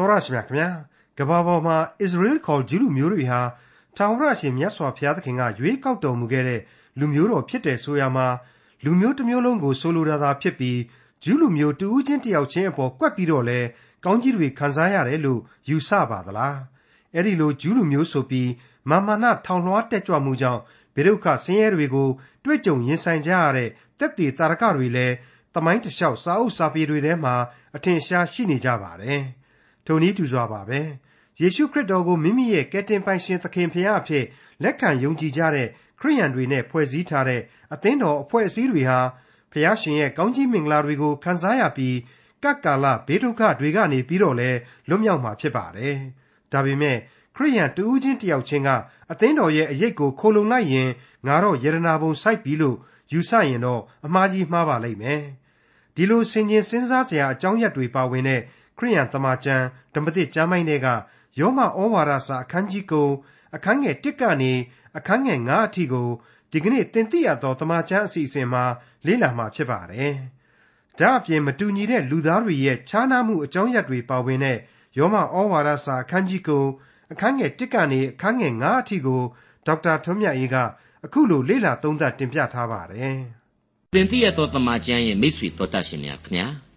တော်ရရှိမြခင်ဗျာကဘာပေါ်မှာအစ္စရေးခေါ်ဂျူးလူမျိုးတွေဟာထာဝရရှင်မြတ်စွာဘုရားသခင်ကရွေးကောက်တော်မူခဲ့တဲ့လူမျိုးတော်ဖြစ်တယ်ဆိုရမှာလူမျိုးတစ်မျိုးလုံးကိုဆိုလိုတာသာဖြစ်ပြီးဂျူးလူမျိုးတဦးချင်းတယောက်ချင်းအပေါ်ကွက်ပြီးတော့လဲကောင်းကြီးတွေခံစားရတယ်လို့ယူဆပါသလားအဲ့ဒီလိုဂျူးလူမျိုးဆိုပြီးမာမာနထောင်လွှားတက်ကြွမှုကြောင့်ဘေဒုက္ခဆင်းရဲတွေကိုတွေ့ကြုံရင်ဆိုင်ကြရတဲ့တက်တည်တာရကတွေလည်းတမိုင်းတလျှောက်စာအုပ်စာပေတွေထဲမှာအထင်ရှားရှိနေကြပါတယ်။ ထိုနည်းတူစွာပါပဲ။ယေရှုခရစ်တော်ကိုမိမိရဲ့ကယ်တင်ပိုင်ရှင်သခင်ဖရာအဖြစ်လက်ခံယုံကြည်ကြတဲ့ခရိယန်တွေနဲ့ဖွဲ့စည်းထားတဲ့အသင်းတော်အဖွဲ့အစည်းတွေဟာဖရာရှင်ရဲ့ကောင်းကြီးမင်္ဂလာတွေကိုခံစားရပြီးကပ်ကာလဘေးဒုက္ခတွေကနေပြီးတော့လဲလွတ်မြောက်မှာဖြစ်ပါတယ်။ဒါပေမဲ့ခရိယန်တူးချင်းတယောက်ချင်းကအသင်းတော်ရဲ့အရေးကိုခိုလုံလိုက်ရင်ငါတော့ယရနာပုံစိုက်ပြီလို့ယူဆရင်တော့အမှားကြီးမှားပါလိမ့်မယ်။ဒီလိုဆင်ခြင်စဉ်းစားစရာအကြောင်းရက်တွေပါဝင်တဲ့ ခရိယန်တမန်ကျမ်းဓမ္မသစ်ကျမ်းပိုင်းတွေကယောမဩဝါဒစာအခန်းကြီးကိုအခန်းငယ်1ကနေအခန်းငယ်9အထိကိုဒီကနေ့တင်ပြရသောတမန်ကျမ်းအစီအစဉ်မှာလေ့လာမှာဖြစ်ပါတယ်။ဒါအပြင်မတူညီတဲ့လူသားတွေရဲ့ခြားနားမှုအကြောင်းရက်တွေပါဝင်တဲ့ယောမဩဝါဒစာအခန်းကြီးကိုအခန်းငယ်1ကနေအခန်းငယ်9အထိကိုဒေါက်တာထွန်းမြတ်အေးကအခုလိုလေ့လာသုံးသပ်တင်ပြထားပါတယ်။သင်သိရသောတမန်ကျမ်းရဲ့မိတ်ဆွေတော်တတ်ရှင်များခင်ဗျာ။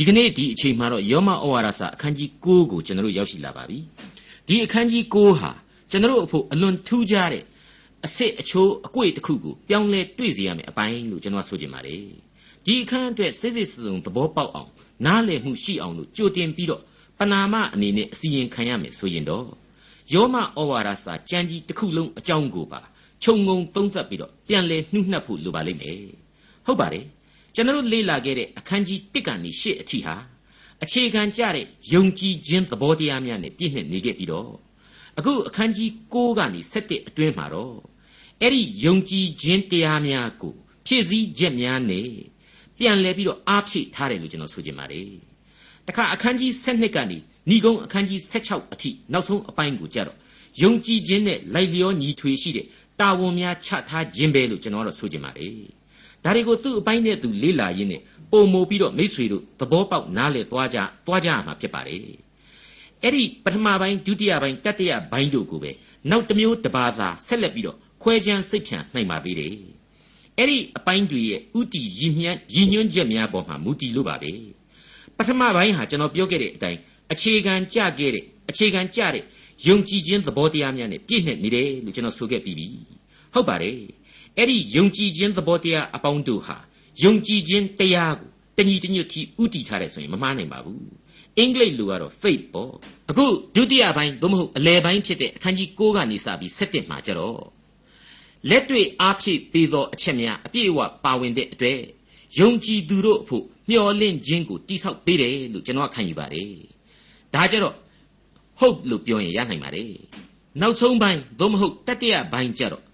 ဒီကနေ့ဒီအချိန်မှာတော့ယောမဩဝါဒစာအခန်းကြီး9ကိုကျွန်တော်တို့ရောက်ရှိလာပါပြီဒီအခန်းကြီး9ဟာကျွန်တော်တို့အဖို့အလွန်ထူးခြားတဲ့အစ်စ်အချိုးအကွေ့တစ်ခုကိုပြောင်းလဲတွေ့စေရမယ်အပိုင်းလို့ကျွန်တော်ဆိုချင်ပါတယ်ဒီအခန်းအတွက်စိစိစုံသဘောပေါက်အောင်နားလည်မှုရှိအောင်လို့ကြိုတင်ပြီးတော့ပနာမအနေနဲ့အစီရင်ခံရမယ်ဆိုရင်တော့ယောမဩဝါဒစာကြံကြီးတစ်ခုလုံးအကြောင်းကိုပါခြုံငုံသုံးသပ်ပြီးတော့ပြန်လဲနှုတ်နှက်ဖို့လိုပါလိမ့်မယ်ဟုတ်ပါတယ် ကျွန်တော်လေ့လာခဲ့တဲ့အခန်းကြီး1ကနေ8အထိဟာအခြေခံကြတဲ့ယုံကြည်ခြင်းသဘောတရားများနဲ့ပြည့်နှက်နေခဲ့ပြီးတော့အခုအခန်းကြီး6ကနေ7အတွင်းမှာတော့အဲ့ဒီယုံကြည်ခြင်းတရားများကိုဖြည့်ဆည်းချက်များနဲ့ပြန်လဲပြီးတော့အားဖြည့်ထားတယ်လို့ကျွန်တော်ဆိုချင်ပါတယ်တခါအခန်းကြီး7ကနေဏီကုံအခန်းကြီး16အထိနောက်ဆုံးအပိုင်းကိုကြတော့ယုံကြည်ခြင်းနဲ့လိုက်လျောညီထွေရှိတဲ့တာဝန်များချထားခြင်းပဲလို့ကျွန်တော်တို့ဆိုချင်ပါတယ် ဒါတွေကိုသူ့အပိုင်းနဲ့သူလေ့လာရင်းနဲ့ပုံမိုပြီးတော့မိษွေတို့သဘောပေါက်နားလည်သွားကြသွားကြရမှာဖြစ်ပါတယ်အဲ့ဒီပထမပိုင်းဒုတိယပိုင်းတတိယပိုင်းတို့ကိုပဲနောက်တစ်မျိုးတစ်ပါးသာဆက်လက်ပြီးတော့ခွဲခြမ်းစိတ်ဖြန့်နိုင်ပါသေးတယ်အဲ့ဒီအပိုင်းတွေရဲ့ဥတီရည်မြန်းရည်ညွှန်းချက်များပေါ်မှာမူတည်လို့ပါပဲပထမပိုင်းဟာကျွန်တော်ပြောခဲ့တဲ့အတိုင်းအခြေခံကြခဲ့တဲ့အခြေခံကြတဲ့ယုံကြည်ခြင်းသဘောတရားများနဲ့ပြည့်နှက်နေတယ်လို့ကျွန်တော်ဆိုခဲ့ပြီးပြီဟုတ်ပါတယ် အဲ့ဒီယုံကြည်ခြင်းသဘောတရားအပေါင်းတို့ဟာယုံကြည်ခြင်းတရားကိုတညီတညွတ်ထိဥတည်ထားတယ်ဆိုရင်မမှားနိုင်ပါဘူးအင်္ဂလိပ်လိုကတော့ faith ပေါ့အခုဒုတိယပိုင်းသို့မဟုတ်အလယ်ပိုင်းဖြစ်တဲ့အခန်းကြီး6ကနေစပြီး7မှာကျတော့လက်တွေ့အားဖြည့်ပေးသောအချက်များအပြည့်အဝပါဝင်တဲ့အတွက်ယုံကြည်သူတို့အဖို့မျှော်လင့်ခြင်းကိုတိဆောက်ပေးတယ်လို့ကျွန်တော်ခံယူပါတယ်ဒါကြတော့ဟုတ်လို့ပြောရင်ရနိုင်ပါတယ်နောက်ဆုံးပိုင်းသို့မဟုတ်တတိယပိုင်းကျတော့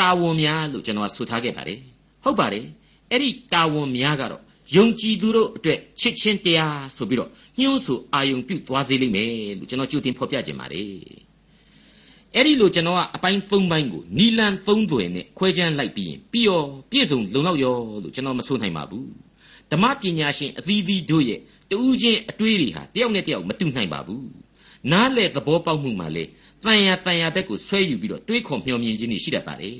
တာဝန်များလို့ကျွန်တော်ဆိုထားခဲ့ပါတယ်ဟုတ်ပါတယ်အဲ့ဒီတာဝန်များကတော့ယုံကြည်သူတို့အတွက်ချစ်ချင်းတရားဆိုပြီးတော့ညှိုးဆူအာယုံပြုသွားစေလိမ့်မယ်လို့ကျွန်တော်ကြိုတင်ဖော်ပြခြင်းပါတယ်အဲ့ဒီလိုကျွန်တော်ကအပိုင်း၃ပိုင်းကိုနီလန်၃သွယ်နဲ့ခွဲခြမ်းလိုက်ပြီးရင်ပြီးရောပြည့်စုံလုံလောက်ရောလို့ကျွန်တော်မဆိုနိုင်ပါဘူးဓမ္မပညာရှင်အသီးသီးတို့ရဲ့တူးချင်းအတွေးတွေဟာတယောက်နဲ့တယောက်မတူနိုင်ပါဘူးနားလေသဘောပေါက်မှုမှလေ တန်ရတန်ရဘက်ကိုဆွဲယူပြီးတော့တွေးခေါ်မျှော်မြင်ခြင်းတွေရှိတတ်ပါတယ်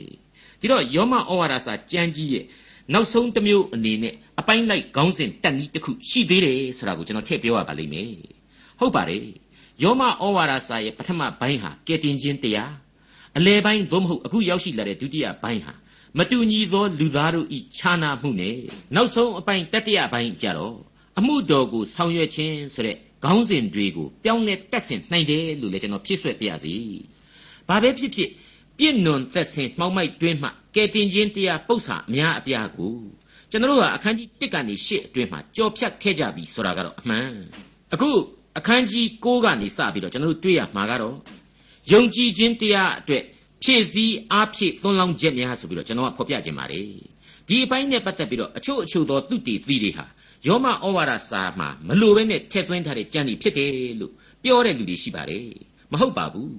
ဒီတော့ယောမဩဝါဒစာကြမ်းကြီးရဲ့နောက်ဆုံးတစ်မျိုးအနေနဲ့အပိုင်းလိုက်ခေါင်းစဉ်တက်နည်းတစ်ခုရှိသေးတယ်ဆိုတာကိုကျွန်တော်ထည့်ပြောရပါလိမ့်မယ်ဟုတ်ပါတယ်ယောမဩဝါဒစာရဲ့ပထမပိုင်းဟာကယ်တင်ခြင်းတရားအလယ်ပိုင်းသို့မဟုတ်အခုရောက်ရှိလာတဲ့ဒုတိယပိုင်းဟာမတူညီသောလူသားတို့ဤခြားနာမှုနဲ့နောက်ဆုံးအပိုင်းတတိယပိုင်းကြတော့အမှုတော်ကိုဆောင်ရွက်ခြင်းဆိုတဲ့ ခေါင်းစဉ်တွေကိုပြောင်းလဲတက်ဆင်နိုင်တယ်လို့လည်းကျွန်တော်ဖြစ်ဆွဲပြရစီ။ဘာပဲဖြစ်ဖြစ်ပြည့်နွန်သက်ဆင်မှောက်မိုက်တွင်းမှကဲတင်ခြင်းတရားပု္ပ္ပာအများအပြားကိုကျွန်တော်တို့ကအခန်းကြီး1ကနေ8အတွင်းမှာကြော်ဖြတ်ခဲ့ကြပြီဆိုတာကတော့အမှန်အခုအခန်းကြီး9ကနေစပြီးတော့ကျွန်တော်တို့တွေ့ရမှာကတော့ယုံကြည်ခြင်းတရားအတွက်ဖြည့်ဆည်းအားဖြည့်သွန်လောင်းချက်များဆိုပြီးတော့ကျွန်တော်ကဖော်ပြခြင်းပါတယ်ဒီအပိုင်းနဲ့ပတ်သက်ပြီးတော့အချို့အချို့သောသူတည်သီးတွေဟာ ယောမဩဝါဒစာမှာမလိုဘဲနဲ့ထည့်သွင်းထားတဲ့ကြံ့ဒီဖြစ်တယ်လို့ပြောတဲ့လူတွေရှိပါတယ်မဟုတ်ပါဘူး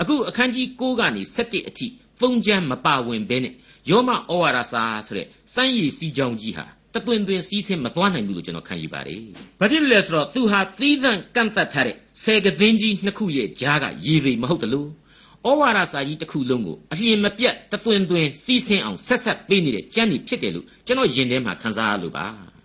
အခုအခန်းကြီး6ကနေ7အထိသုံးချမ်းမပါဝင်ဘဲနဲ့ယောမဩဝါဒစာဆိုတဲ့စမ်းရည်စီကြောင်းကြီးဟာတတသွင်သွင်စီးဆင်းမသွားနိုင်ဘူးလို့ကျွန်တော်ခံယူပါတယ်။ဘာဖြစ်လို့လဲဆိုတော့သူဟာသီးသန့်ကန့်သတ်ထားတဲ့ဆယ်ကသိန်းကြီးနှစ်ခုရဲ့ကြားကရည်ရည်မဟုတ်တလို့ဩဝါဒစာကြီးတစ်ခုလုံးကိုအလျင်မပြတ်တသွင်သွင်စီးဆင်းအောင်ဆက်ဆက်ပေးနေတဲ့ကြံ့နေဖြစ်တယ်လို့ကျွန်တော်ယင်ထဲမှာခံစားရလို့ပါ။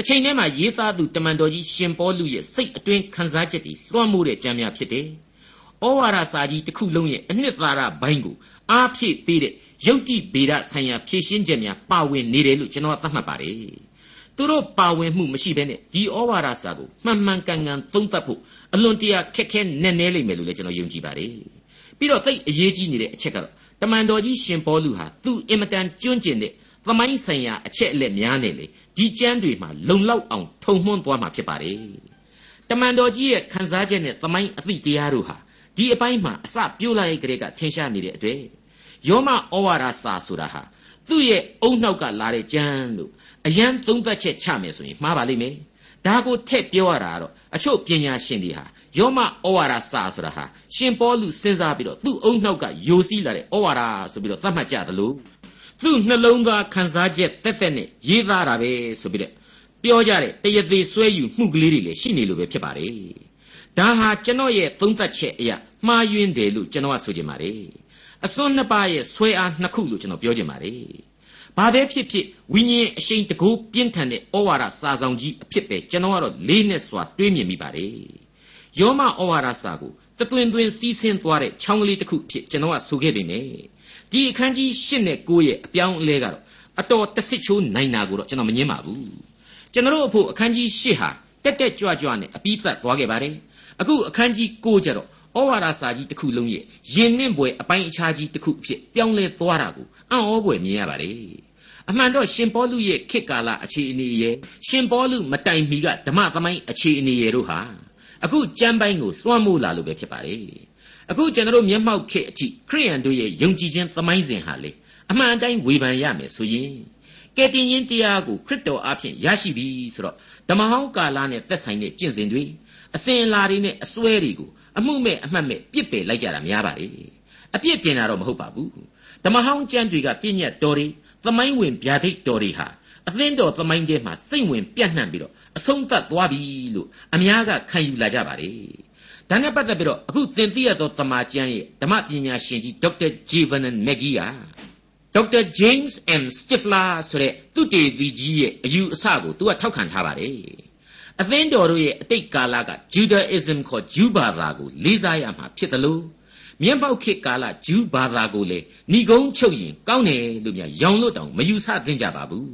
တစ်ချိန်တည်းမှာရေးသားသူတမန်တော်ကြီးရှင်ပေါလုရဲ့စိတ်အတွင်းခံစားချက်တွေလွှမ်းမိုးတဲ့ကြံများဖြစ်တယ်။ဩဝါဒစာကြီးတစ်ခုလုံးရဲ့အနှစ်သာရဘိုင်းကိုအားဖြည့်ပေးတဲ့ယုတ်တိဗေဒဆိုင်ရာဖြည့်ရှင်းချက်များပါဝင်နေတယ်လို့ကျွန်တော်သတ်မှတ်ပါတယ်။သူတို့ပါဝင်မှုမရှိဘဲနဲ့ဒီဩဝါဒစာကိုမှန်မှန်ကန်ကန်သုံးသပ်ဖို့အလွန်တရာခက်ခဲနက်နဲလိမ့်မယ်လို့လည်းကျွန်တော်ယုံကြည်ပါတယ်။ပြီးတော့သိအရေးကြီးနေတဲ့အချက်ကတော့တမန်တော်ကြီးရှင်ပေါလုဟာသူအင်မတန်ကျွန့်ကျင်တဲ့ သမိုင်းဆိုင်ရာအချက်အလက်များနေလေဒီကျမ်းတွေမှာလုံလောက်အောင်ထုံမှွန်းသွားမှာဖြစ်ပါတယ်။တမန်တော်ကြီးရဲ့ခံစားချက်နဲ့သမိုင်းအသည့်တရားတို့ဟာဒီအပိုင်းမှာအစပြိုးလိုက်ကြတဲ့ကထင်ရှားနေတဲ့အတွက်ယောမဩဝါဒစာဆိုတာဟာသူ့ရဲ့အုံနောက်ကလာတဲ့ကြမ်းလို့အရန်သုံးသက်ချက်ချမယ်ဆိုရင်မှားပါလိမ့်မယ်ဒါကိုထည့်ပြောရတာကတော့အချို့ပညာရှင်တွေဟာယောမဩဝါဒစာဆိုတာဟာရှင်ပေါလုစဉ်းစားပြီးတော့သူ့အုံနောက်ကယိုစီးလာတဲ့ဩဝါဒဆိုပြီးတော့သတ်မှတ်ကြသလို သူ့နှလုံးသားခံစားချက်တက်တက်နဲ့ရေးသားတာပဲဆိုပြီးတော့ပြောကြတဲ့တရသေးဆွဲယူမှုကလေးတွေလည်းရှိနေလို့ပဲဖြစ်ပါတယ်ဒါဟာကျွန်တော်ရဲ့သုံးသက်ချက်အရာမှားယွင်းတယ်လို့ကျွန်တော်ကဆိုချင်ပါတယ်အစွန်းနှစ်ပါးရဲ့ဆွဲအားနှစ်ခုလို့ကျွန်တော်ပြောချင်ပါတယ်။ဘာပဲဖြစ်ဖြစ်ဝိညာဉ်အရှိန်တကူပြင်းထန်တဲ့ဩဝါဒစာဆောင်ကြီးအဖြစ်ပဲကျွန်တော်ကတော့လေးနဲ့စွာတွေးမြင်မိပါတယ်။ယောမဩဝါဒစာကိုတသွင်သွင်စီးဆင်းသွားတဲ့ချောင်းကလေးတစ်ခုဖြစ်ကျွန်တော်ကဆိုခဲ့ပေမယ့် ဒီအခန်းကြီး၈နဲ့၉ရဲ့အပြောင်းအလဲကတော့အတော်တဆစ်ချိုးနိုင်တာကိုတော့ကျွန်တော်မငင်းပါဘူး။ကျွန်တော်တို့အဖို့အခန်းကြီး၈ဟာတက်တက်ကြွကြွနဲ့အပြီးသတ်သွားခဲ့ပါတယ်။အခုအခန်းကြီး၉ကျတော့ဩဝါဒစာကြီးတစ်ခုလုံးရဲ့ရင်နှင့်ပွဲအပိုင်းအခြားကြီးတစ်ခုအဖြစ်ပြောင်းလဲသွားတာကိုအံ့ဩဖွယ်မြင်ရပါတယ်အမှန်တော့ရှင်ပေါလုရဲ့ခေတ်ကာလအခြေအနေရဲ့ရှင်ပေါလုမတိုင်မီကဓမ္မသမိုင်းအခြေအနေရဲ့တို့ဟာအခုကြမ်းပိုင်းကိုလွှမ်းမိုးလာလို့ပဲဖြစ်ပါတယ် အခုကျွန်တော်တို့မျက်မှောက်ခေတ်အထိခရိယန်တို့ရဲ့ယုံကြည်ခြင်းသမိုင်းစဉ်ဟာလေအမှန်အတိုင်းဝေဖန်ရမယ်ဆိုရင်ကယ်တင်ရှင်တရားကိုခရစ်တော်အဖင်ရရှိပြီဆိုတော့ဓမ္မဟောင်းကာလနဲ့သက်ဆိုင်တဲ့ကျင့်စဉ်တွေအစဉ်အလာတွေနဲ့အစွဲတွေကိုအမှုမဲ့အမှတ်မဲ့ပြစ်ပယ်လိုက်ကြတာများပါလေအပြစ်တင်တာတော့မဟုတ်ပါဘူးဓမ္မဟောင်းကျမ်းတွေကပြည့်ညတ်တော်တွေသမိုင်းဝင်ဗျာဒိတ်တော်တွေဟာအသင်းတော်သမိုင်းထဲမှာစိတ်ဝင်ပြန့်နှံ့ပြီးတော့အဆုံးသတ်သွားပြီလို့အများကခံယူလာကြပါလေ ဒါနဲ့ပတ်သက်ပြီးတော့အခုသင်သိရသောသမာကျမ်းရဲ့ဓမ္မပညာရှင်ကြီးဒေါက်တာဂျေဗန်နမက်ဂီယာဒေါက်တာဂျိမ်းစ်အမ်စတစ်ဖလာဆိုတဲ့သူတေသီကြီးရဲ့အယူအဆကိုသူကထောက်ခံထားပါတယ်အသင်းတော်တို့ရဲ့အတိတ်ကာလက Judaism ခေါ်ဂျူးဘာသာကိုလေးစားရမှာဖြစ်တယ်လို့မျက်ပေါက်ခေတ်ကာလဂျူးဘာသာကိုလေဏိကုံးချုပ်ရင်ကောင်းတယ်လို့များရောင်လို့တောင်မယူဆသင့်ကြပါဘူး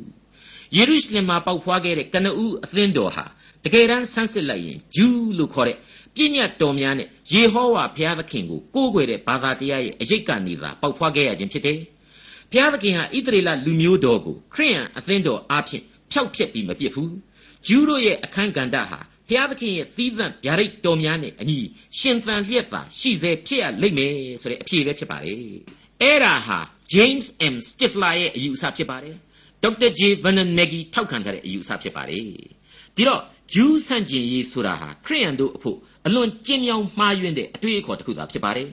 ယေရုရှလင်မှာပေါက်ဖွားခဲ့တဲ့ကနဦးအသင်းတော်ဟာ တကယ်တမ်းဆန်းစစ်လိုက်ရင်ဂျူးလို့ခေါ်တဲ့ပြည့်ညတ်တော်များနဲ့ယေဟောဝါဘုရားသခင်ကိုကိုးကွယ်တဲ့ဘာသာတရားရဲ့အရေးကနေသာပေါက်ဖွားခဲ့ရခြင်းဖြစ်တယ်ဘုရားသခင်ဟာဣသရေလလူမျိုးတော်ကိုခရိယန်အသင်းတော်အားဖြင့်ဖျောက်ဖျက်ပြီးမပြစ်ဘူးဂျူးတို့ရဲ့အခန်းကဏ္ဍဟာဘုရားသခင်ရဲ့သီးသန့်ဗျာဒိတ်တော်များနဲ့အညီရှင်သန်လျက်သာရှိစေဖြစ်ရလိမ့်မယ်ဆိုတဲ့အဖြေပဲဖြစ်ပါတယ်အဲ့ဒါဟာ James M Stifler ရဲ့အယူအဆဖြစ်ပါတယ်ဒေါက်တာ J Vernon Maggie ထောက်ခံထားတဲ့အယူအဆဖြစ်ပါတယ်ဒီတော့ ဂျူးဆန့်ကျင်ရေးဆိုတာဟာခရိယန်တို့အဖို့အလွန်ကျဉ်းမြောင်းမှားယွင်းတဲ့အတွေ့အခေါ်တစ်ခုသာဖြစ်ပါတယ်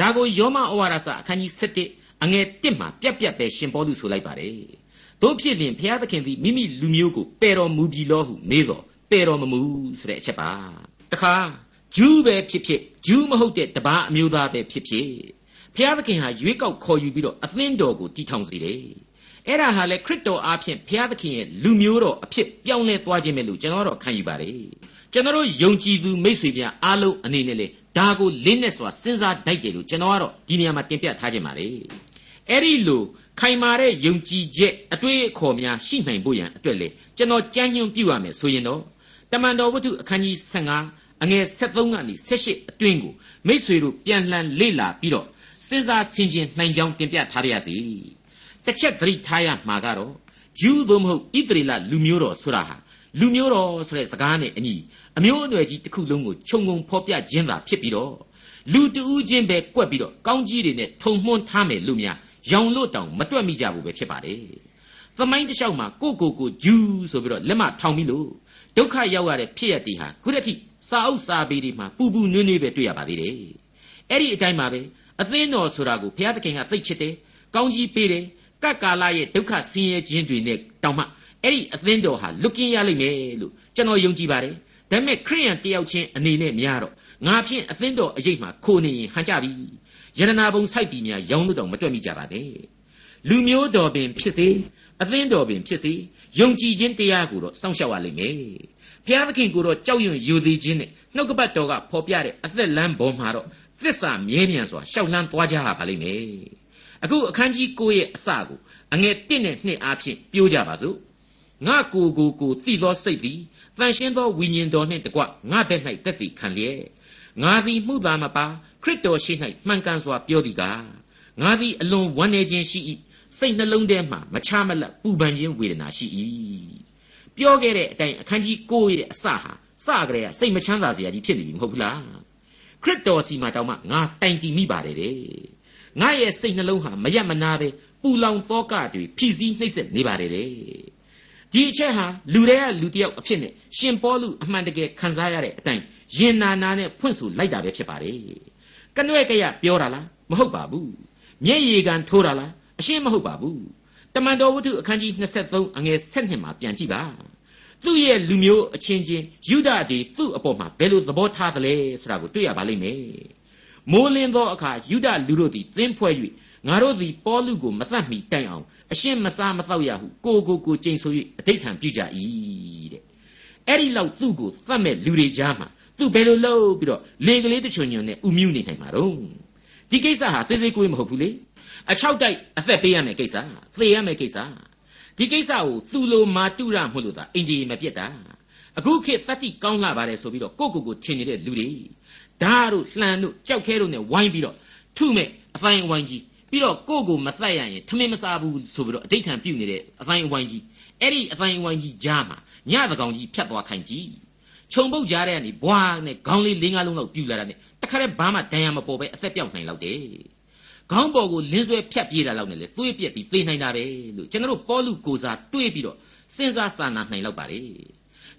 ဒါကိုယောမဩဝါဒစာအခန်းကြီး7အငယ်1မှာပြက်ပြက်ပဲရှင်ပေါ်သူဆိုလိုက်ပါတယ်တို့ဖြစ်လျင်ဘုရားသခင်သည်မိမိလူမျိုးကိုပယ်တော်မူပြီလောဟုမေးတော်ပယ်တော်မမူဆိုတဲ့အချက်ပါတခါဂျူးပဲဖြစ်ဖြစ်ဂျူးမဟုတ်တဲ့တပါးအမျိုးသားပဲဖြစ်ဖြစ်ဘုရားသခင်ဟာရွေးကောက်ခေါ်ယူပြီးတော့အသင်းတော်ကိုတည်ထောင်စေတယ် အဲ့ဒါဟာလေခရစ်တော်အားဖြင့်ဘုရားသခင်ရဲ့လူမျိုးတော်အဖြစ်ပြောင်းလဲသွားခြင်းပဲလို့ကျွန်တော်တို့ခံယူပါတယ်ကျွန်တော်ယုံကြည်သူမိတ်ဆွေများအားလုံးအနေနဲ့လေဒါကိုလင်းနဲ့စွာစဉ်းစားတတ်တယ်လို့ကျွန်တော်ကတော့ဒီနေရာမှာတင်ပြထားခြင်းပါလေအဲ့ဒီလိုခိုင်မာတဲ့ယုံကြည်ချက်အတွေ့အခေါ်များရှိနိုင်ဖို့ရန်အတွက်လေကျွန်တော်ကြမ်းညွန့်ပြုရမယ်ဆိုရင်တော့တမန်တော်ဝတ္ထုအခန်းကြီး15အငယ်73ကနေ78အတွင်းကိုမိษွေတို့ပြန်လှန်လေ့လာပြီးတော့စဉ်းစားဆင်ခြင်နိုင်ကြောင်းတင်ပြထားပါရစေ တစ်ချက်သတိထားရမှာကတော့ဂျူးသို့မဟုတ်ဣသရေလလူမျိုးတော်ဆိုတာဟာလူမျိုးတော်ဆိုတဲ့စကားနဲ့အညီအမျိုးအနွယ်ကြီးတစ်ခုလုံးကိုခြုံငုံဖော်ပြခြင်းသာဖြစ်ပြီးတော့လူတဦးချင်းပဲကွက်ပြီးတော့ကောင်းကြီးတွေနဲ့ထုံမှန်းထားမယ်လို့များရောင်လို့တောင်မတွက်မိကြဘူးပဲဖြစ်ပါတယ်။သမိုင်းတစ်လျှောက်မှာကိုကိုကိုဂျူးဆိုပြီးတော့လက်မထောင်ပြီးလို့ဒုက္ခရောက်ရတဲ့ဖြစ်ရတီဟာခုတည်းထိစာအုပ်စာပေတွေမှာပူပူနွေးနွေးပဲတွေ့ရပါသေးတယ်။အဲ့ဒီအတိုင်းပါပဲအသင်းတော်ဆိုတာကိုဘုရားသခင်ကသိချစ်တယ်၊ကောင်းကြီးပေးတယ်၊ ကတ်ကာလရဲ့ဒုက္ခဆင်းရဲခြင်းတွေနဲ့တောင်မှအဲ့ဒီအသင်းတော်ဟာလွတ်ကင်းရလိမ့်မယ်လို့ကျွန်တော်ယုံကြည်ပါတယ်ဒါပေမဲ့ခရိယန်တယောက်ချင်းအနေနဲ့များတော့ငါဖြင့်အသင်းတော်အရေးမှခိုနေရင်ဟန်ကြပြီယန္နာဘုံစိုက်ပြီးများရောင်းလို့တော့မတွက်မိကြပါနဲ့လူမျိုးတော်ပင်ဖြစ်စေအသင်းတော်ပင်ဖြစ်စေယုံကြည်ခြင်းတရားကိုတော့စောင့်ရှောက်ရလိမ့်မယ်ဘုရားသခင်ကိုတော့ကြောက်ရွံ့ယူသေးခြင်းနဲ့နှုတ်ကပတ်တော်ကဖော်ပြတဲ့အသက်လမ်းပေါ်မှာတော့သစ္စာမြဲမြံစွာရှောက်လန်းသွားကြရပါလိမ့်မယ် အခုအခန်းကြီး9ရဲ့အစကိုအငယ်1နဲ့2အားဖြင့်ပြောကြပါစို့ငါကိုကိုကိုသိသောစိတ်သည်တန်ရှင်းသောဝိညာဉ်တော်နှင့်တကွငါဘက်၌တက်တည်ခံလျက်ငါသည်မှုသားမပါခရစ်တော်ရှိ၌မှန်ကန်စွာပြောသည်ကားငါသည်အလွန်ဝမ်းနည်းခြင်းရှိ၏စိတ်နှလုံးထဲမှမချမလတ်ပူပန်ခြင်းဝေဒနာရှိ၏ပြောခဲ့တဲ့အတိုင်းအခန်းကြီး9ရဲ့အစဟာစကြတဲ့စိတ်မချမ်းသာစရာကြီးဖြစ်နေပြီမဟုတ်ဘူးလားခရစ်တော်စီမှာတောင်မှငါတိုင်တည်မိပါတယ်တဲ့ ငါရဲ့စိတ်နှလုံးဟာမရက်မနာပဲပူလောင်သောကတွေဖြည့်ဆည်းနှိမ့်ဆက်နေပါတယ်တဲ့ဒီအချက်ဟာလူတွေကလူတယောက်အဖြစ်နဲ့ရှင်ပေါလုအမှန်တကယ်ခံစားရတဲ့အတိုင်းရင်နာနာနဲ့ဖွင့်ဆိုလိုက်တာပဲဖြစ်ပါတယ်ကနွဲ့ကရပြောတာလားမဟုတ်ပါဘူးမျက်ရည်ကန်ထိုးတာလားအရှင်းမဟုတ်ပါဘူးတမန်တော်ဝတ္ထုအခန်းကြီး23အငယ်7မှာပြန်ကြည့်ပါသူ့ရဲ့လူမျိုးအချင်းချင်းယူဒာတွေသူ့အပေါ်မှာဘယ်လိုသဘောထားသလဲဆိုတာကိုတွေ့ရပါလိမ့်မယ် မိုးလင်းသောအခါယူဒလူတို့သည်သင်းဖွဲ့၍ငါတို့သည်ပေါလုကိုမသတ်မီတိုင်အောင်အရှင်းမစားမတော့ရဟုကိုကိုကိုကျိန်ဆို၍အဋိဌံပြုကြ၏တဲ့အဲ့ဒီလောက်သူ့ကိုသတ်မဲ့လူတွေကြားမှာသူဘယ်လိုလုပ်ပြီးတော့လေကလေးတချွန်ညွန်နဲ့ဥမြူနေနိုင်မှာတော့ဒီကိစ္စဟာသေးသေးကိုမဟုတ်ဘူးလေအချောက်တိုက်အသက်ပေးရမယ်ကိစ္စသေရမယ်ကိစ္စဒီကိစ္စကိုသူ့လိုမာတုရမှုလို့သာအိန္ဒိယမပြတ်တာအခုခေတ်တတိကောင်းလာပါတယ်ဆိုပြီးတော့ကိုကိုကိုထင်နေတဲ့လူတွေ ဓာတ်တို့လှန်တို့ကြောက်ခဲတို့နဲ့ဝိုင်းပြီးတော့ထုမဲ့အဖိုင်းအဝိုင်းကြီးပြီးတော့ကိုကိုမသက်ရရင်ထမင်းမစားဘူးဆိုပြီးတော့အဋိဌံပြုတ်နေတဲ့အဖိုင်းအဝိုင်းကြီးအဲ့ဒီအဖိုင်းအဝိုင်းကြီးကြားမှာညသကောင်ကြီးဖြတ်သွားခိုင်းကြည့်ခြုံပုတ်ကြားတဲ့ကနေဘွားနဲ့ခေါင်းလေးလေးငါးလုံးလောက်ပြူလာတာနဲ့တခါတည်းဘာမှဒဏ်ရာမပေါ်ပဲအသက်ပြောက်နိုင်လောက်တယ်ခေါင်းပေါ်ကိုလင်းဆွဲဖြတ်ပြေးတာလောက်နဲ့လေသွေးပြက်ပြီးသေနိုင်တာပဲလို့ကျွန်တော်တို့ပေါလုကိုစားတွေးပြီးတော့စဉ်းစားစာနာနိုင်လောက်ပါလေ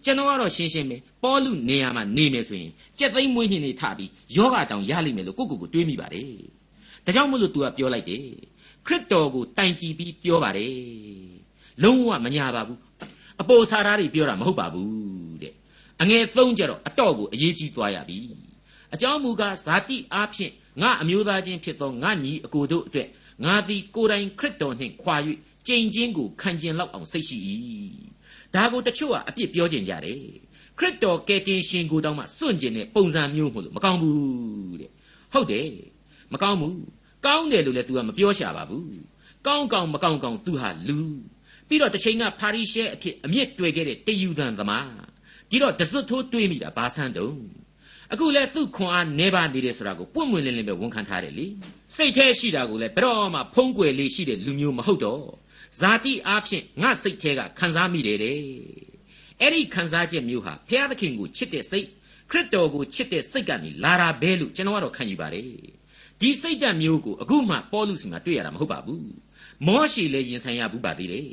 ကျွန်တော်ကတော့ရှင်းရှင်းပဲပေါလုနေရာမှာနေမယ်ဆိုရင်ကြက်သိမ်းမွေးညင်နေထပြီးယောဂတောင်ရလိမ့်မယ်လို့ကိုကိုကိုတွေးမိပါတယ်ဒါကြောင့်မလို့ तू ကပြောလိုက်တယ်ခရစ်တော်ကိုတိုင်ကြည့်ပြီးပြောပါတယ်လုံးဝမညာပါဘူးအပေါ်စာသားတွေပြောတာမဟုတ်ပါဘူးတဲ့အငယ်သုံးကြတော့အတော့ကိုအရေးကြီးသွားရပြီအကြောင်းမူကားဇာတိအားဖြင့်ငါအမျိုးသားချင်းဖြစ်သောငါညီအကိုတို့အတွက်ငါသည်ကိုယ်တိုင်ခရစ်တော်နှင့်ခွာ၍ကြင်ချင်းကိုခံကျင်လောက်အောင်စိတ်ရှိ၏ ဒါကိုတချို့ကအပြစ်ပြောကြင်ကြတယ်ခရစ်တော်ကယ်တင်ရှင်ကိုတောင်မှစွန့်ကျင်တဲ့ပုံစံမျိုးမို့လို့မကောင်းဘူးတဲ့ဟုတ်တယ်မကောင်းဘူးကောင်းတယ်လို့လည်း तू ကမပြောရှာပါဘူးကောင်းကောင်းမကောင်းကောင်း तू ဟာလူပြီးတော့တစ်ချိန်ကဖာရိရှဲအဖြစ်အမြင့်တွေ့ခဲ့တဲ့တယူသန်သမားဒီတော့တစွတ်ထိုးတွေးမိတာဘာဆန်းတုံးအခုလဲသူ့ခွန်အားနေပါနေတယ်ဆိုတာကိုပွင့်ပွင့်လင်းလင်းပဲဝန်ခံထားတယ်လေစိတ်แท้ရှိတာကိုလဲဘယ်တော့မှဖုံးကွယ်လေးရှိတဲ့လူမျိုးမဟုတ်တော့ ဇာတိအားဖြင့်ငါစိတ်แท้ကခံစားမိတယ်တဲ့အဲ့ဒီခံစားချက်မျိုးဟာဘုရားသခင်ကိုချစ်တဲ့စိတ်ခရစ်တော်ကိုချစ်တဲ့စိတ်ကနေလာတာပဲလို့ကျွန်တော်ကတော့ခံယူပါတယ်ဒီစိတ်ဓာတ်မျိုးကိုအခုမှပေါလုစီမှာတွေ့ရတာမဟုတ်ပါဘူးမောရှိလည်းရင်ဆိုင်ရဘူးပါသေးတယ်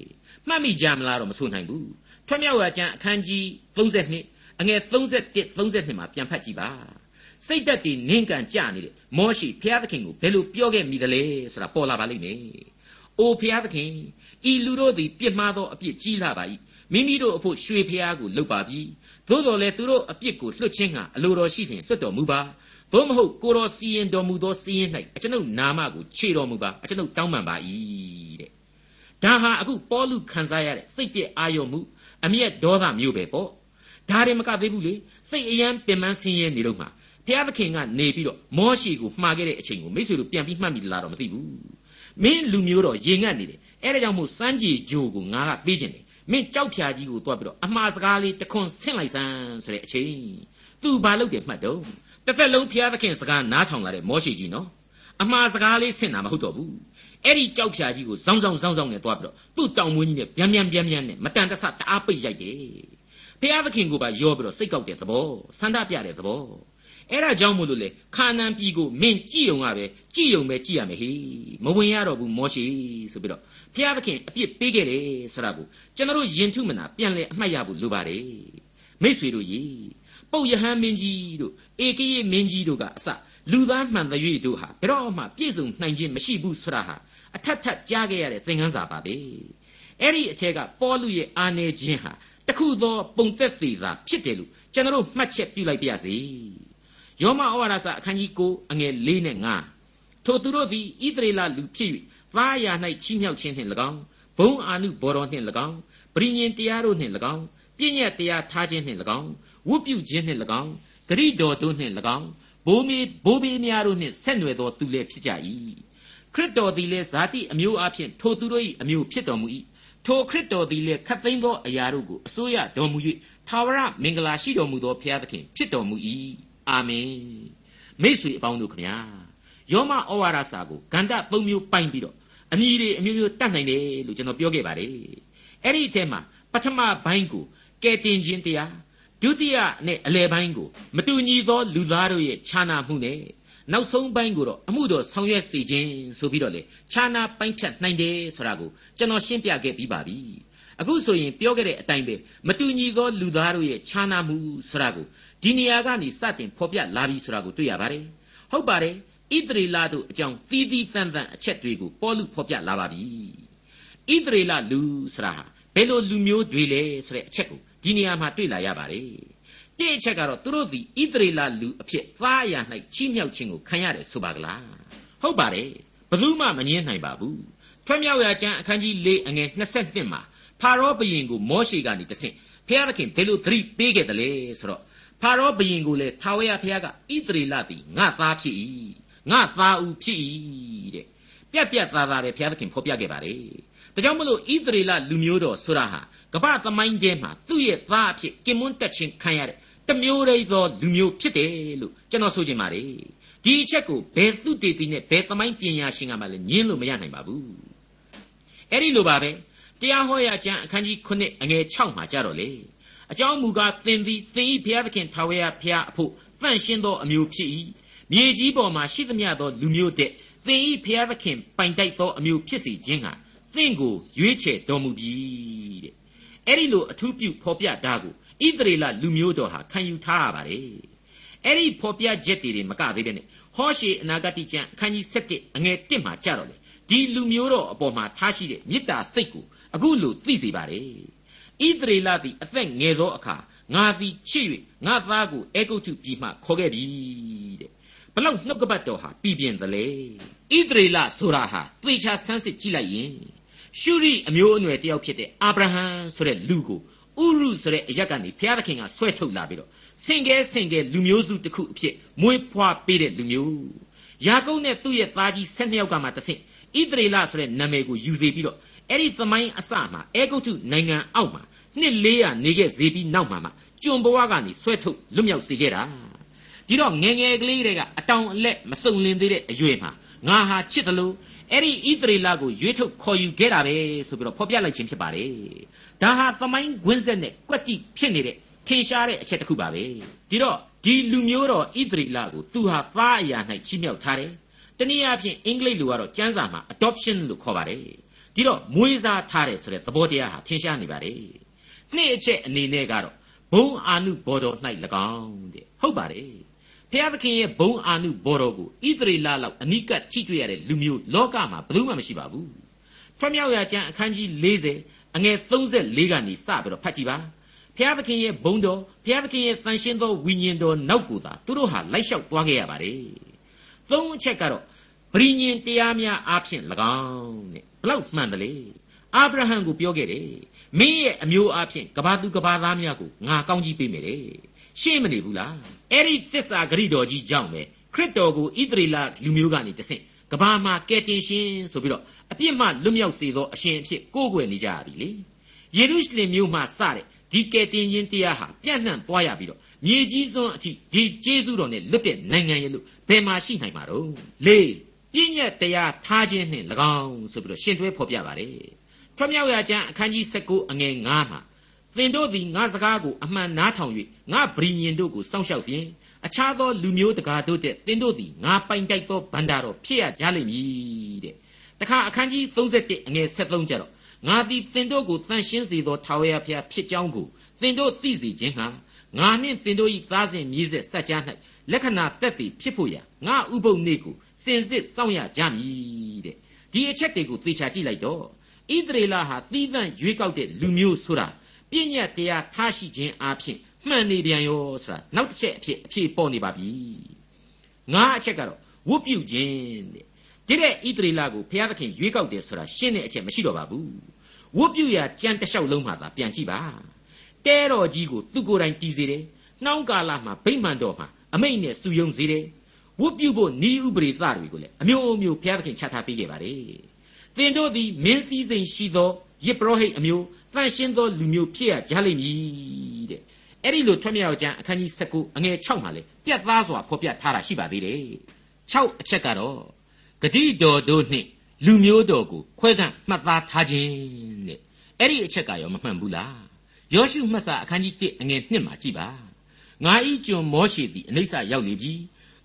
မှတ်မိကြမလားတော့မဆိုနိုင်ဘူးထွတ်မြောက်ရာကျမ်းအခန်းကြီး32အငယ်31 32မှာပြန်ဖတ်ကြည့်ပါစိတ်သက်တည်နင်းကန်ကြနေတဲ့မောရှိဘုရားသခင်ကိုဘယ်လိုပြောခဲ့မိသလဲဆိုတာပေါ်လာပါလိမ့်မယ်။ အိုဘုရားသခင်ဤလူတို့သည်ပြစ်မှားသောအပြစ်ကြီးလာပါ၏မိမိတို့အဖို့ရွှေဘုရားကိုလုပ်ပါပြီ။သို့တော်လည်းသူတို့အပြစ်ကိုလွှတ်ခြင်းဟာအလိုတော်ရှိလျင်လွှတ်တော်မူပါ။သို့မဟုတ်ကိုတော်စီရင်တော်မူသောစီရင်၌အကျွန်ုပ်နာမကိုခြေတော်မူပါအကျွန်ုပ်တောင်းပန်ပါ၏တဲ့။ဒါဟာအခုပေါလုခံစားရတဲ့စိတ်ပြည့်အာရုံမှုအမျက်ဒေါသမျိုးပဲပေါ့ဒါတွေမကသေးဘူးလေစိတ်အယမ်းပင်ပန်းဆင်းရဲနေတော့မှဘုရားသခင်ကနေပြီးတော့မောရှိကိုမှားခဲ့တဲ့အချိန်ကိုမိတ်ဆွေတို့ပြန်ပြီးမှတ်မိလားတော့မသိဘူး မင်းလူမျိုးတော့ရေငတ်နေတယ်အဲ့ဒါကြောင့်မို့စမ်းကြည်ဂျိုကိုငါကပေးခြင်းတယ်မင်းကြောက်ဖြာကြီးကိုတွားပြီးတော့အမှားစကားလေးတခွန်းဆင့်လိုက်စမ်းဆိုတဲ့အချိန်သူဘာလုပ်တယ်မှတ်တော့တစ်သက်လုံးဘုရားသခင်စကားနားထောင်လာတဲ့မောရှိကြီးနော်အမှားစကားလေးဆင့်တာမဟုတ်တော့ဘူးအဲ့ဒီကြောက်ဖြာကြီးကိုဇောင်းဇောင်းဇောင်းဇောင်းနဲ့တွားပြီးတော့သူ့တောင်မွေးကြီးနဲ့ဗျမ်းဗျမ်းဗျမ်းဗျမ်းနဲ့မတန်တဆတအားပိတ်ရိုက်တယ်ဖျားသခင်ကိုပါရောပြီးတော့စိတ်ကောက်တဲ့သဘောဆန္ဒပြတဲ့သဘော အဲ့ဒါကြောင့်မို့လို့လေခါနန်ပြည်ကိုမင်းကြည့်ုံကပဲကြည့်ုံပဲကြည့်ရမယ်ဟေမဝင်ရတော့ဘူးမောရှိဆိုပြီးတော့ဖျားသခင်အပြစ်ပေးခဲ့တယ်ဆိုတာကိုကျွန်တော်ယင်ထုမနာပြန်လဲအမှတ်ရဖို့လိုပါတယ်မိษွေတို့ရေပုတ်ယဟန်မင်းကြီးတို့ဧကရေမင်းကြီးတို့ကအစလူသားမှန်တဲ့၍တို့ဟာဘယ်တော့မှပြည့်စုံနိုင်ခြင်းမရှိဘူးဆိုတာဟာအထက်ထက်ကြားခဲ့ရတဲ့သင်ခန်းစာပါပဲအဲ့ဒီအထက်ကပေါလုရဲ့အာနေခြင်းဟာတခုသောပုံသက်သေးတာဖြစ်တယ်လို့ကျွန်တော်မှတ်ချက်ပြုလိုက်ပါရစေ ယောမဩဝါဒစာအခန်းကြီး9အငယ်၄နဲ့5ထိုသူတို့သည်ဣသရေလလူဖြစ်၍သားရာ၌ချီးမြှောက်ခြင်းနှင့်၎င်းဘုံအာနုဘော်တော်နှင့်၎င်းပရိညင်တရားတို့နှင့်၎င်းပြည့်ညက်တရားထားခြင်းနှင့်၎င်းဝတ်ပြုခြင်းနှင့်၎င်းဂရိတော်တို့နှင့်၎င်းဘိုးမေဘိုးဘေးများတို့နှင့်ဆက်နွယ်သောသူလည်းဖြစ်ကြ၏ခရစ်တော်သည်လည်းဇာတိအမျိုးအဖြစ်ထိုသူတို့၏အမျိုးဖြစ်တော်မူ၏ထိုခရစ်တော်သည်လည်းခတ်သိမ်းသောအရာတို့ကိုအစိုးရတော်မူ၍သာဝရမင်္ဂလာရှိတော်မူသောဘုရားသခင်ဖြစ်တော်မူ၏ အာမင်မိတ်ဆွေအပေါင်းတို့ခမညာယောမဩဝါဒစာကိုဂန္ဓ၃မျိုးပိုင်ပြီးတော့အမည်တွေအမျိုးမျိုးတတ်နိုင်တယ်လို့ကျွန်တော်ပြောခဲ့ပါတယ်အဲ့ဒီအထက်မှာပထမပိုင်းကိုကဲတင်ခြင်းတရားဒုတိယနဲ့အလယ်ပိုင်းကိုမတူညီသောလူသားတို့ရဲ့ခြားနာမှုနဲ့နောက်ဆုံးပိုင်းကိုတော့အမှုတော်ဆောင်ရွက်စေခြင်းဆိုပြီးတော့လေခြားနာပိုင်းဖြတ်နိုင်တယ်ဆိုတာကိုကျွန်တော်ရှင်းပြခဲ့ပြီးပါပြီအခုဆိုရင်ပြောခဲ့တဲ့အတိုင်းပဲမတူညီသောလူသားတို့ရဲ့ခြားနာမှုဆိုတာကို ဒီနေရာကနေစတင်ဖော်ပြလာပြီဆိုတာကိုတွေ့ရပါတယ်ဟုတ်ပါတယ်ဣသရေလတို့အကြောင်းသီးသီးတန်တန်အချက်တွေကိုပေါလုဖော်ပြလာပါပြီဣသရေလလူဆိုတာဟာဘယ်လိုလူမျိုးတွေလဲဆိုတဲ့အချက်ကိုဒီနေရာမှာတွေ့လာရပါတယ်တိအချက်ကတော့သူတို့သည်ဣသရေလလူအဖြစ်သားအရာ၌ချီးမြှောက်ခြင်းကိုခံရတယ်ဆိုပါကလားဟုတ်ပါတယ်ဘယ်သူမှမငြင်းနိုင်ပါဘူးထွက်မြောက်ရာကျမ်းအခန်းကြီး၄အငယ်22မှာဖာရောဘုရင်ကိုမောရှေကနေတဆင့်ဖျားသခင်ဘယ်လိုသတိပေးခဲ့တယ်လဲဆိုတော့ ဖာရောဘုရင်ကိုလည်းထာဝရဘုရားကဣသရေလသည်ငါသားဖြစ်၏ငါသားဦးဖြစ်၏တဲ့ပြက်ပြက်သားသားပဲဘုရားသခင်ဖော်ပြခဲ့ပါတယ်ဒါကြောင့်မလို့ဣသရေလလူမျိုးတော်ဆိုတာဟာကမ္ဘာသမိုင်းထဲမှာသူ့ရဲ့သားအဖြစ်ကင်မွန်းတက်ခြင်းခံရတဲ့တမျိုးတည်းသောလူမျိုးဖြစ်တယ်လို့ကျွန်တော်ဆိုချင်ပါတယ်ဒီအချက်ကိုဘယ်သူတေတီနဲ့ဘယ်သမိုင်းပညာရှင်ကမှလည်းညင်းလို့မရနိုင်ပါဘူးအဲ့ဒီလိုပါပဲတရားဟောရာကျမ်းအခန်းကြီး9အငယ်6မှာကြတော့လေ အကြောင်းမူကားသင်သည်သင်ဤဘုရားသခင်ထာဝရဘုရားအဖို့တန့်ရှင်းသောအမျိုးဖြစ်၏မြေကြီးပေါ်မှာရှိသမျှသောလူမျိုးတဲ့သင်ဤဘုရားသခင်ပိုင်တိုက်သောအမျိုးဖြစ်စေခြင်းဟာသင်ကိုရွေးချယ်တော်မူပြီတဲ့အဲ့ဒီလိုအထူးပြုဖော်ပြတာကိုဣသရေလလူမျိုးတော်ဟာခံယူထားရပါတယ်အဲ့ဒီဖော်ပြချက်တွေမကသေးတဲ့နဲ့ဟောရှေအနာဂတိကျမ်းအခန်းကြီး7အငယ်1မှာကြတော့လေဒီလူမျိုးတော်အပေါ်မှာထားရှိတဲ့မေတ္တာစိတ်ကိုအခုလိုသိစေပါတယ် ဣသရေလသည်အသက်ငယ်သောအခါငါသည်ချစ်၍ငါသားကိုအေဂုတ်ထုပြည်မှခေါ်ခဲ့ပြီတဲ့ဘလောက်နှုတ်ကပတ်တော်ဟာပြည်ပြင်းသလဲဣသရေလဆိုတာဟာသေချာဆန်းစစ်ကြည့်လိုက်ရင်ရှုရိအမျိုးအနွယ်တယောက်ဖြစ်တဲ့အာဗြဟံဆိုတဲ့လူကိုဥရုဆိုတဲ့အရက်ကနေဘုရားသခင်ကဆွဲထုတ်လာပြီးတော့စင်ကဲစင်ကဲလူမျိုးစုတစ်ခုအဖြစ်မွေးဖွားပေးတဲ့လူမျိုးယာကုပ်နဲ့သူ့ရဲ့သားကြီး၁၂ယောက်ကမှတဆင့်ဣသရေလဆိုတဲ့နာမည်ကိုယူစေပြီးတော့ အဲ့ဒီသမိုင်းအစမှာအေဂုတ်ထုနိုင်ငံအောက်မှာနှစ်400နေခဲ့စေပြီးနောက်မှာမှကျွန်ဘဝကနေဆွဲထုတ်လွတ်မြောက်စေခဲ့တာဒီတော့ငငယ်ကလေးတွေကအတောင်အလက်မစုံလင်သေးတဲ့အရွယ်မှာငါဟာချစ်တယ်လို့အဲ့ဒီဣသရေလကိုရွေးထုတ်ခေါ်ယူခဲ့တာပဲဆိုပြီးတော့ဖော်ပြလိုက်ခြင်းဖြစ်ပါတယ်ဒါဟာသမိုင်းကွင်းဆက်နဲ့ကွက်တိဖြစ်နေတဲ့ထင်ရှားတဲ့အချက်တစ်ခုပါပဲဒီတော့ဒီလူမျိုးတော်ဣသရေလကိုသူဟာသားအရာ၌ချီးမြှောက်ထားတယ်တနည်းအားဖြင့်အင်္ဂလိပ်လိုကတော့ကျမ်းစာမှာ adoption လို့ခေါ်ပါတယ် ဒီတော့မွေးစားထားတယ်ဆိုတဲ့သဘောတရားဟာထင်ရှားနေပါတယ်နှစ်အချက်အနေနဲ့ကတော့ဘုံအာနုဘော်တော်၌၎င်းတဲ့ဟုတ်ပါတယ်ဖျားသခင်ရဲ့ဘုံအာနုဘော်တော်ကိုဣသရေလလောက်အနိကကြည့်တွေ့ရတဲ့လူမျိုးလောကမှာဘယ်သူမှမရှိပါဘူးထွတ်မြောက်ရာကျမ်းအခန်းကြီး40အငယ်34ကနေစပြီးတော့ဖတ်ကြည့်ပါဖျားသခင်ရဲ့ဘုံတော်ဖျားသခင်ရဲ့တန်ရှင်းသောဝိညာဉ်တော်နောက်ကိုသာသူတို့ဟာလိုက်လျှောက်သွားခဲ့ရပါတယ်သုံးအချက်ကတော့ပရိညင်တရားများအားဖြင့်၎င်းတဲ့ဘ လောက်မှန်တယ်လေအာဗြဟံကိုပြောခဲ့တယ်မင်းရဲ့အမျိုးအားဖြင့်ကဘာသူကဘာသားများကိုငါကောင်းကြီးပေးမယ်တဲ့ရှင်းမနေဘူးလားအဲ့ဒီသစ္စာဂရိတော်ကြီးကြောင့်ပဲခရစ်တော်ကိုဣသရေလလူမျိုးကနေတဆင့်ကဘာမှာကယ်တင်ရှင်ဆိုပြီးတော့အပြစ်မှလွတ်မြောက်စေသောအရှင်အဖြစ်ကိုးကွယ်နေကြရပြီလေယေရုရှလင်မြို့မှာစတဲ့ဒီကယ်တင်ခြင်းတရားဟာပြန့်နှံ့သွားရပြီးတော့မြေကြီးစွန်းအထိဒီကျေးဇူးတော်နဲ့လွတ်တဲ့နိုင်ငံရဲ့လို့ဘယ်မှာရှိနိုင်မှာတော့လေး ပြည့်ညက်တရားထားခြင်းနှင့်၎င်းဆိုပြီးတော့ရှင်တွဲဖော်ပြပါတယ်ထွမြောက်ရာကျမ်းအခန်းကြီး19အငယ်9မှာသင်တို့သည်ငါစကားကိုအမှန်နားထောင်၍ငါဗြိညင်တို့ကိုစောင့်ရှောက်ဖြင့်အခြားသောလူမျိုးတကာတို့တဲ့သင်တို့သည်ငါပိုင်တိုက်သောဗန္တာတော်ဖြစ်ရကြလိမ့်မည်တဲ့တခါအခန်းကြီး31အငယ်73ကျတော့ငါသည်သင်တို့ကိုတန်ရှင်းစေသောထာဝရဘုရားဖြစ်ကြောင်းကိုသင်တို့သိစေခြင်းဟာငါနှင့်သင်တို့၏သားစဉ်မြေးဆက်ဆက်ကြား၌လက္ခဏာတက်သည်ဖြစ်ဖို့ရာငါဥပုပ်နေ့ကို စင်စစ်စောင့်ရကြမည်တဲ့ဒီအချက်တွေကိုသေချာကြည့်လိုက်တော့ဣသရေလဟာသီးသန့်ရွေးကောက်တဲ့လူမျိုးဆိုတာပြည့်ညတ်တရားထားရှိခြင်းအပြင်မှန်နေပြန်ရောဆိုတာနောက်တစ်ချက်အဖြစ်အဖြစ်ပေါ်နေပါပြီငါအချက်ကတော့ဝတ်ပြုခြင်းတဲ့ဒီတဲ့ဣသရေလကိုဘုရားသခင်ရွေးကောက်တယ်ဆိုတာရှင်းတဲ့အချက်မရှိတော့ပါဘူးဝတ်ပြုရာကြံတလျှောက်လုံးမှသာပြန်ကြည့်ပါတဲတော်ကြီးကိုသူကိုယ်တိုင်တည်စေတယ်နှောင်းကာလမှာဗိမ္မာန်တော်မှာအမိတ်နဲ့စုယုံစေတယ် ဝတ်ပြုဖို့ဤဥပရိသတွေကိုလည်းအမျိုးမျိုးဘုရားသခင်ချထားပေးခဲ့ပါတယ်သင်တို့သည်မင်းစည်းစိမ်ရှိသောယစ်ပရောဟိတ်အမျိုးတန်ရှင်းသောလူမျိုးဖြစ်ရကြလိမ့်မည်တဲ့အဲ့ဒီလိုထွတ်မြောက်ကျမ်းအခန်းကြီး19အငယ်6မှာလေပြတ်သားစွာဖော်ပြထားတာရှိပါသေးတယ်6အချက်ကတော့ဂတိတော်တို့နှင့်လူမျိုးတော်ကိုခွဲကန့်မှတ်သားထားခြင်းတဲ့အဲ့ဒီအချက်ကရောမမှန်ဘူးလားယောရှုမှတ်စာအခန်းကြီး1အငယ်2မှာကြည်ပါငါဤကျွန်မောရှေသည်အနိစ္စရောက်လေပြီ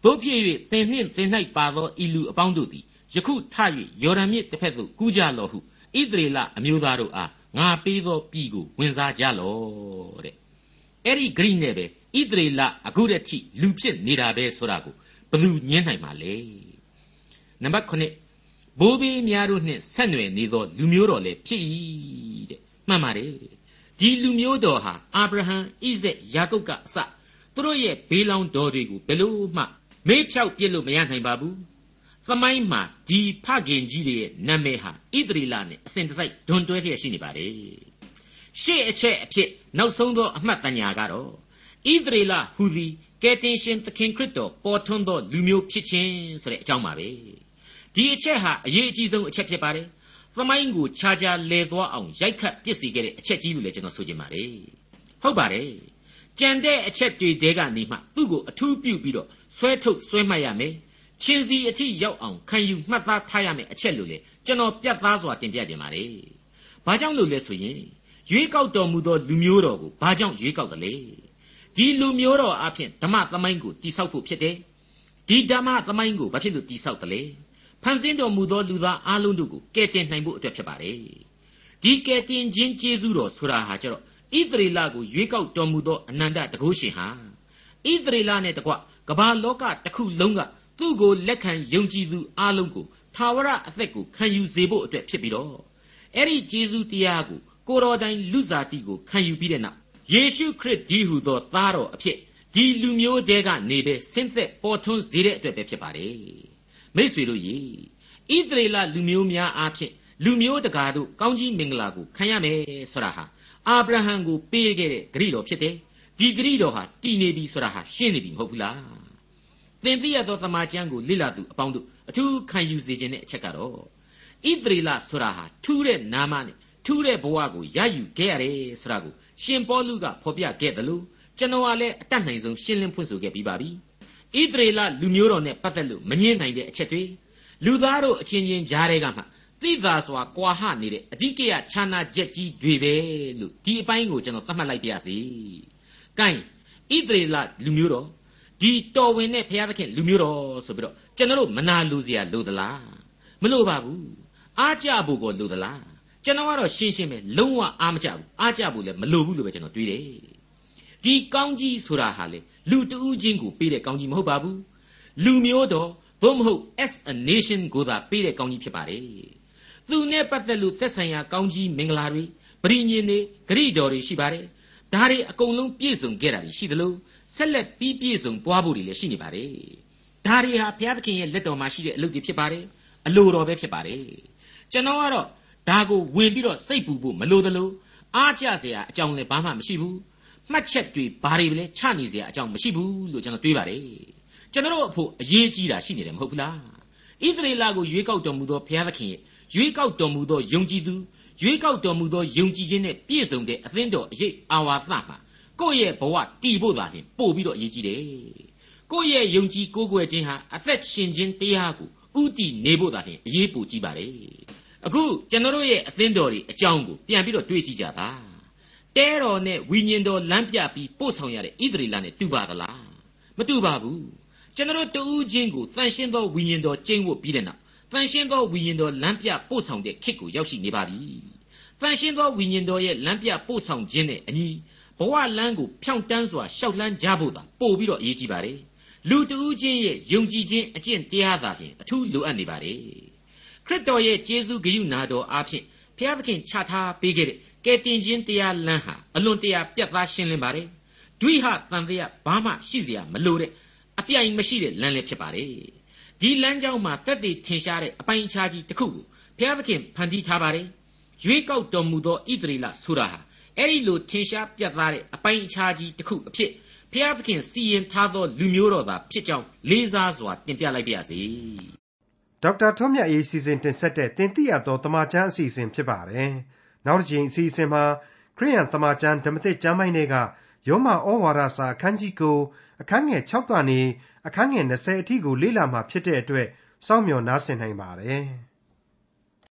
တို့ဖြစ်၍သင်နှင့်သင်၌ပါသောဤလူအပေါင်းတို့သည်ယခုထ၍ယော်ဒန်မြစ်တစ်ဖက်သို့ကူးကြလော့ဟုဣသရေလအမျိုးသားတို့အားငါပေးသောပြည်ကိုဝင်စားကြလော့တဲ့အဲ့ဒီဂရိနဲ့ပဲဣသရေလအခုတည်းထိလူဖြစ်နေတာပဲဆိုတာကိုဘယ်သူညင်းနိုင်မှာလဲနံပါတ်9ဘိုးဘေးများတို့နှင့်ဆက်နွယ်နေသောလူမျိုးတော်လည်းဖြစ်၏တဲ့မှန်ပါတယ်ဒီလူမျိုးတော်ဟာအာဗြဟံဣဇက်ယာကုပ်ကအစသူတို့ရဲ့ဘေးလောင်တော်တွေကိုဘယ်လို့မှ မေးဖြောက်ပြစ်လို့မရနိုင်ပါဘူးသမိုင်းမှာဒီဖခင်ကြီးတွေရဲ့နာမည်ဟာဣသရေလနဲ့အစဉ်တစိုက်ဒွန်တွဲလျက်ရှိနေပါတယ်ရှေ့အချက်အဖြစ်နောက်ဆုံးသောအမှတ်တညာကတော့ဣသရေလဟူသည်ကယ်တင်ရှင်သခင်ခရစ်တော်ပေါ်ထွန်းသောလူမျိုးဖြစ်ခြင်းဆိုတဲ့အကြောင်းပါပဲဒီအချက်ဟာအရေးအကြီးဆုံးအချက်ဖြစ်ပါတယ်သမိုင်းကိုခြားခြားလဲသွားအောင်ရိုက်ခတ်ပစ်စေခဲ့တဲ့အချက်ကြီးလို့လည်းကျွန်တော်ဆိုချင်ပါတယ်ဟုတ်ပါတယ်ကြံတဲ့အချက်တွေတဲကနေမှသူ့ကိုအထူးပြုပြီးတော့ ဆွဲထုတ်ဆွဲမှတ်ရမယ်ချင်းစီအထိရောက်အောင်ခံယူမှတ်သားထားရမယ်အချက်လို့လေကျွန်တော်ပြတ်သားစွာတင်ပြခြင်းပါတယ်ဘာကြောင့်လို့လဲဆိုရင်ရွေးကောက်တော်မူသောလူမျိုးတော်ကိုဘာကြောင့်ရွေးကောက်တယ်လဲဒီလူမျိုးတော်အဖြစ်ဓမ္မသမိုင်းကိုတိဆောက်ဖို့ဖြစ်တယ်ဒီဓမ္မသမိုင်းကိုဘာဖြစ်လို့တိဆောက်တယ်လဲဖန်ဆင်းတော်မူသောလူသားအလုံးတို့ကိုကယ်တင်နိုင်ဖို့အတွက်ဖြစ်ပါတယ်ဒီကယ်တင်ခြင်းကျေးဇူးတော်ဆိုတာဟာကျတော့ဣသရေလကိုရွေးကောက်တော်မူသောအနန္တတကုရှင်ဟာဣသရေလနဲ့တကွ ကမ္ဘာလောကတစ်ခုလုံးကသူ့ကိုလက်ခံယုံကြည်သူအလုံးကိုထာဝရအသက်ကိုခံယူစေဖို့အတွက်ဖြစ်ပြီးတော့အဲ့ဒီကျေးဇူးတရားကိုကိုတော်တိုင်လူစားတီကိုခံယူပြီးတဲ့နောက်ယေရှုခရစ်ဒီဟုသောသားတော်အဖြစ်ဒီလူမျိုးတဲကနေပဲဆင်းသက်ပေါ်ထွန်းစေတဲ့အတွက်ပဲဖြစ်ပါတယ်မိษွေတို့ရေဣသရေလလူမျိုးများအားဖြင့်လူမျိုးတကာတို့ကောင်းကြီးမင်္ဂလာကိုခံရမယ်ဆိုတာဟာအာဗြဟံကိုပေးခဲ့တဲ့ဂရိတော်ဖြစ်တယ် ဒီဂရိတော်ဟာတည်နေပြီဆိုတာဟာရှင်းနေပြီမဟုတ်ဘူးလားသင်သိရသောသမာကျမ်းကိုလိလာသူအပေါင်းတို့အထူးခံယူစေခြင်းတဲ့အချက်ကတော့ဣသရေလဆိုတာဟာထူးတဲ့နာမနဲ့ထူးတဲ့ဘဝကိုရယူခဲ့ရတယ်ဆိုတာကိုရှင်ပေါလုကဖော်ပြခဲ့တယ်လို့ကျွန်တော်ကလည်းအတတ်နိုင်ဆုံးရှင်းလင်းဖွင့်ဆိုခဲ့ပြီးပါပြီဣသရေလလူမျိုးတော်နဲ့ပတ်သက်လို့မငင်းနိုင်တဲ့အချက်တွေလူသားတို့အချင်းချင်းကြားထဲကမှသိသာစွာကွာဟနေတဲ့အဓိကရခြာနာချက်ကြီးတွေပဲလို့ဒီအပိုင်းကိုကျွန်တော်သတ်မှတ်လိုက်ပါရစေ။ ကဲဣသရေလလူမျိုးတော်ဒီတော်ဝင်တဲ့ဘုရားသခင်လူမျိုးတော်ဆိုပြီးတော့ကျွန်တော်တို့မနာလိုစရာလိုသလားမလိုပါဘူးအားကြဖို့ကိုလိုသလားကျွန်တော်ကတော့ရှင်းရှင်းပဲလုံးဝအားမကြဘူးအားကြဖို့လည်းမလိုဘူးလို့ပဲကျွန်တော်တွေးတယ်ဒီကောင်းကြီးဆိုတာဟာလေလူတဦးချင်းကိုပေးတဲ့ကောင်းကြီးမဟုတ်ပါဘူးလူမျိုးတော်သို့မဟုတ် as a nation ကိုသာပေးတဲ့ကောင်းကြီးဖြစ်ပါတယ်သူနဲ့ပတ်သက်လို့သက်ဆိုင်ရာကောင်းကြီးမင်္ဂလာတွေပရိညင်တွေဂရိတော်တွေရှိပါတယ် ဒါတွေအကုန်လုံးပြည့်စုံခဲ့တာရှိသလိုဆက်လက်ပြီးပြည့်စုံသွားဖို့တွေလည်းရှိနေပါတယ်ဒါတွေဟာဘုရားသခင်ရဲ့လက်တော်မှာရှိတဲ့အလုပ်တွေဖြစ်ပါတယ်အလိုတော်ပဲဖြစ်ပါတယ်ကျွန်တော်ကတော့ဒါကိုဝင်ပြီးတော့စိတ်ပူဖို့မလိုသလိုအားကျစရာအကြောင်းလည်းဘာမှမရှိဘူးမှတ်ချက်တွေဘာတွေလဲချနေစရာအကြောင်းမရှိဘူးလို့ကျွန်တော်တွေးပါတယ်ကျွန်တော်အဖို့အရေးကြီးတာရှိနေတယ်မဟုတ်ဘူးလားဣသရေလကိုရွေးကောက်တော်မူသောဘုရားသခင်ရဲ့ရွေးကောက်တော်မူသောယုံကြည်သူ ရွေးကောက်တော်မူသောယုံကြည်ခြင်းနဲ့ပြည့်စုံတဲ့အသင်းတော်အရေးအာဝါသမှာကိုယ့်ရဲ့ဘဝတည်ဖို့သာလျှင်ပို့ပြီးတော့အရေးကြီးတယ်ကိုယ့်ရဲ့ယုံကြည်ကိုးကွယ်ခြင်းဟာအသက်ရှင်ခြင်းတရားကိုဥတည်နေဖို့သာလျှင်အရေးပိုကြီးပါတယ်အခုကျွန်တော်ရဲ့အသင်းတော်တွေအကြောင်းကိုပြန်ပြီးတော့တွေးကြည့်ကြပါတဲတော်နဲ့ဝိညာဉ်တော်လမ်းပြပြီးပို့ဆောင်ရတဲ့ဣသရေလနဲ့တူပါသလားမတူပါဘူးကျွန်တော်တူးချင်းကိုတန်ရှင်းသောဝိညာဉ်တော်ကျင့်ဝတ်ပြီးတဲ့နောက်တန်ရှင်းသောဝိညာဉ်တော်လမ်းပြပို့ဆောင်တဲ့ခေတ်ကိုရောက်ရှိနေပါပြီ တန်ရှင်းသောဝိညာဉ်တော်ရဲ့လမ်းပြပို့ဆောင်ခြင်းနဲ့အညီဘဝလမ်းကိုဖြောင့်တန်းစွာရှောက်လှမ်းကြဖို့သာပို့ပြီးတော့အရေးကြီးပါတယ်လူတဦးချင်းရဲ့ယုံကြည်ခြင်းအကျင့်တရားသာဖြင့်အထူးလိုအပ်နေပါတယ်ခရစ်တော်ရဲ့ကျေးဇူးဂရုဏာတော်အားဖြင့်ဘ ဖျားသခင်ချထားပေးခဲ့တဲ့ကယ်တင်ခြင်းတရားလမ်းဟာအလွန်တရာပြတ်သားရှင်းလင်းပါတယ်ဒွိဟတန်တရားဘာမှရှိเสียမလိုတဲ့အပြိုင်မရှိတဲ့လမ်းလည်းဖြစ်ပါတယ်ဒီလမ်းကြောင်းမှာတက်တည်ထင်ရှားတဲ့အပိုင်းအခြားကြီးတစ်ခုကိုဘုရားသခင်ဖန်တီးထားပါတယ် ရွေးကောက်တော်မူသောဣသရေလဆိုတာဟာအဲ့ဒီလိုထင်ရှားပြတ်သားတဲ့အပိုင်းအခြားကြီးတစ်ခုအဖြစ်ဘုရားသခင်စီရင်ထားသောလူမျိုးတော်သာဖြစ်ကြောင်းလေးစားစွာတင်ပြလိုက်ပါရစေဒေါက်တာထွန်းမြတ်ရေးစီစဉ်တင်ဆက်တဲ့တင်ပြတော်တမချန်းအစီအစဉ်ဖြစ်ပါတယ်နောက်တစ်ချိန်အစီအစဉ်မှာခရိယန်တမချန်းဓမ္မသစ်ကျမ်းပိုင်းတွေကယောမဩဝါဒစာအခန်းကြီးကိုအခန်းငယ်6ကနေအခန်းငယ်20အထိကိုလေ့လာမှာဖြစ်တဲ့အတွက်စောင့်မျှော်နားဆင်နိုင်ပါတယ်။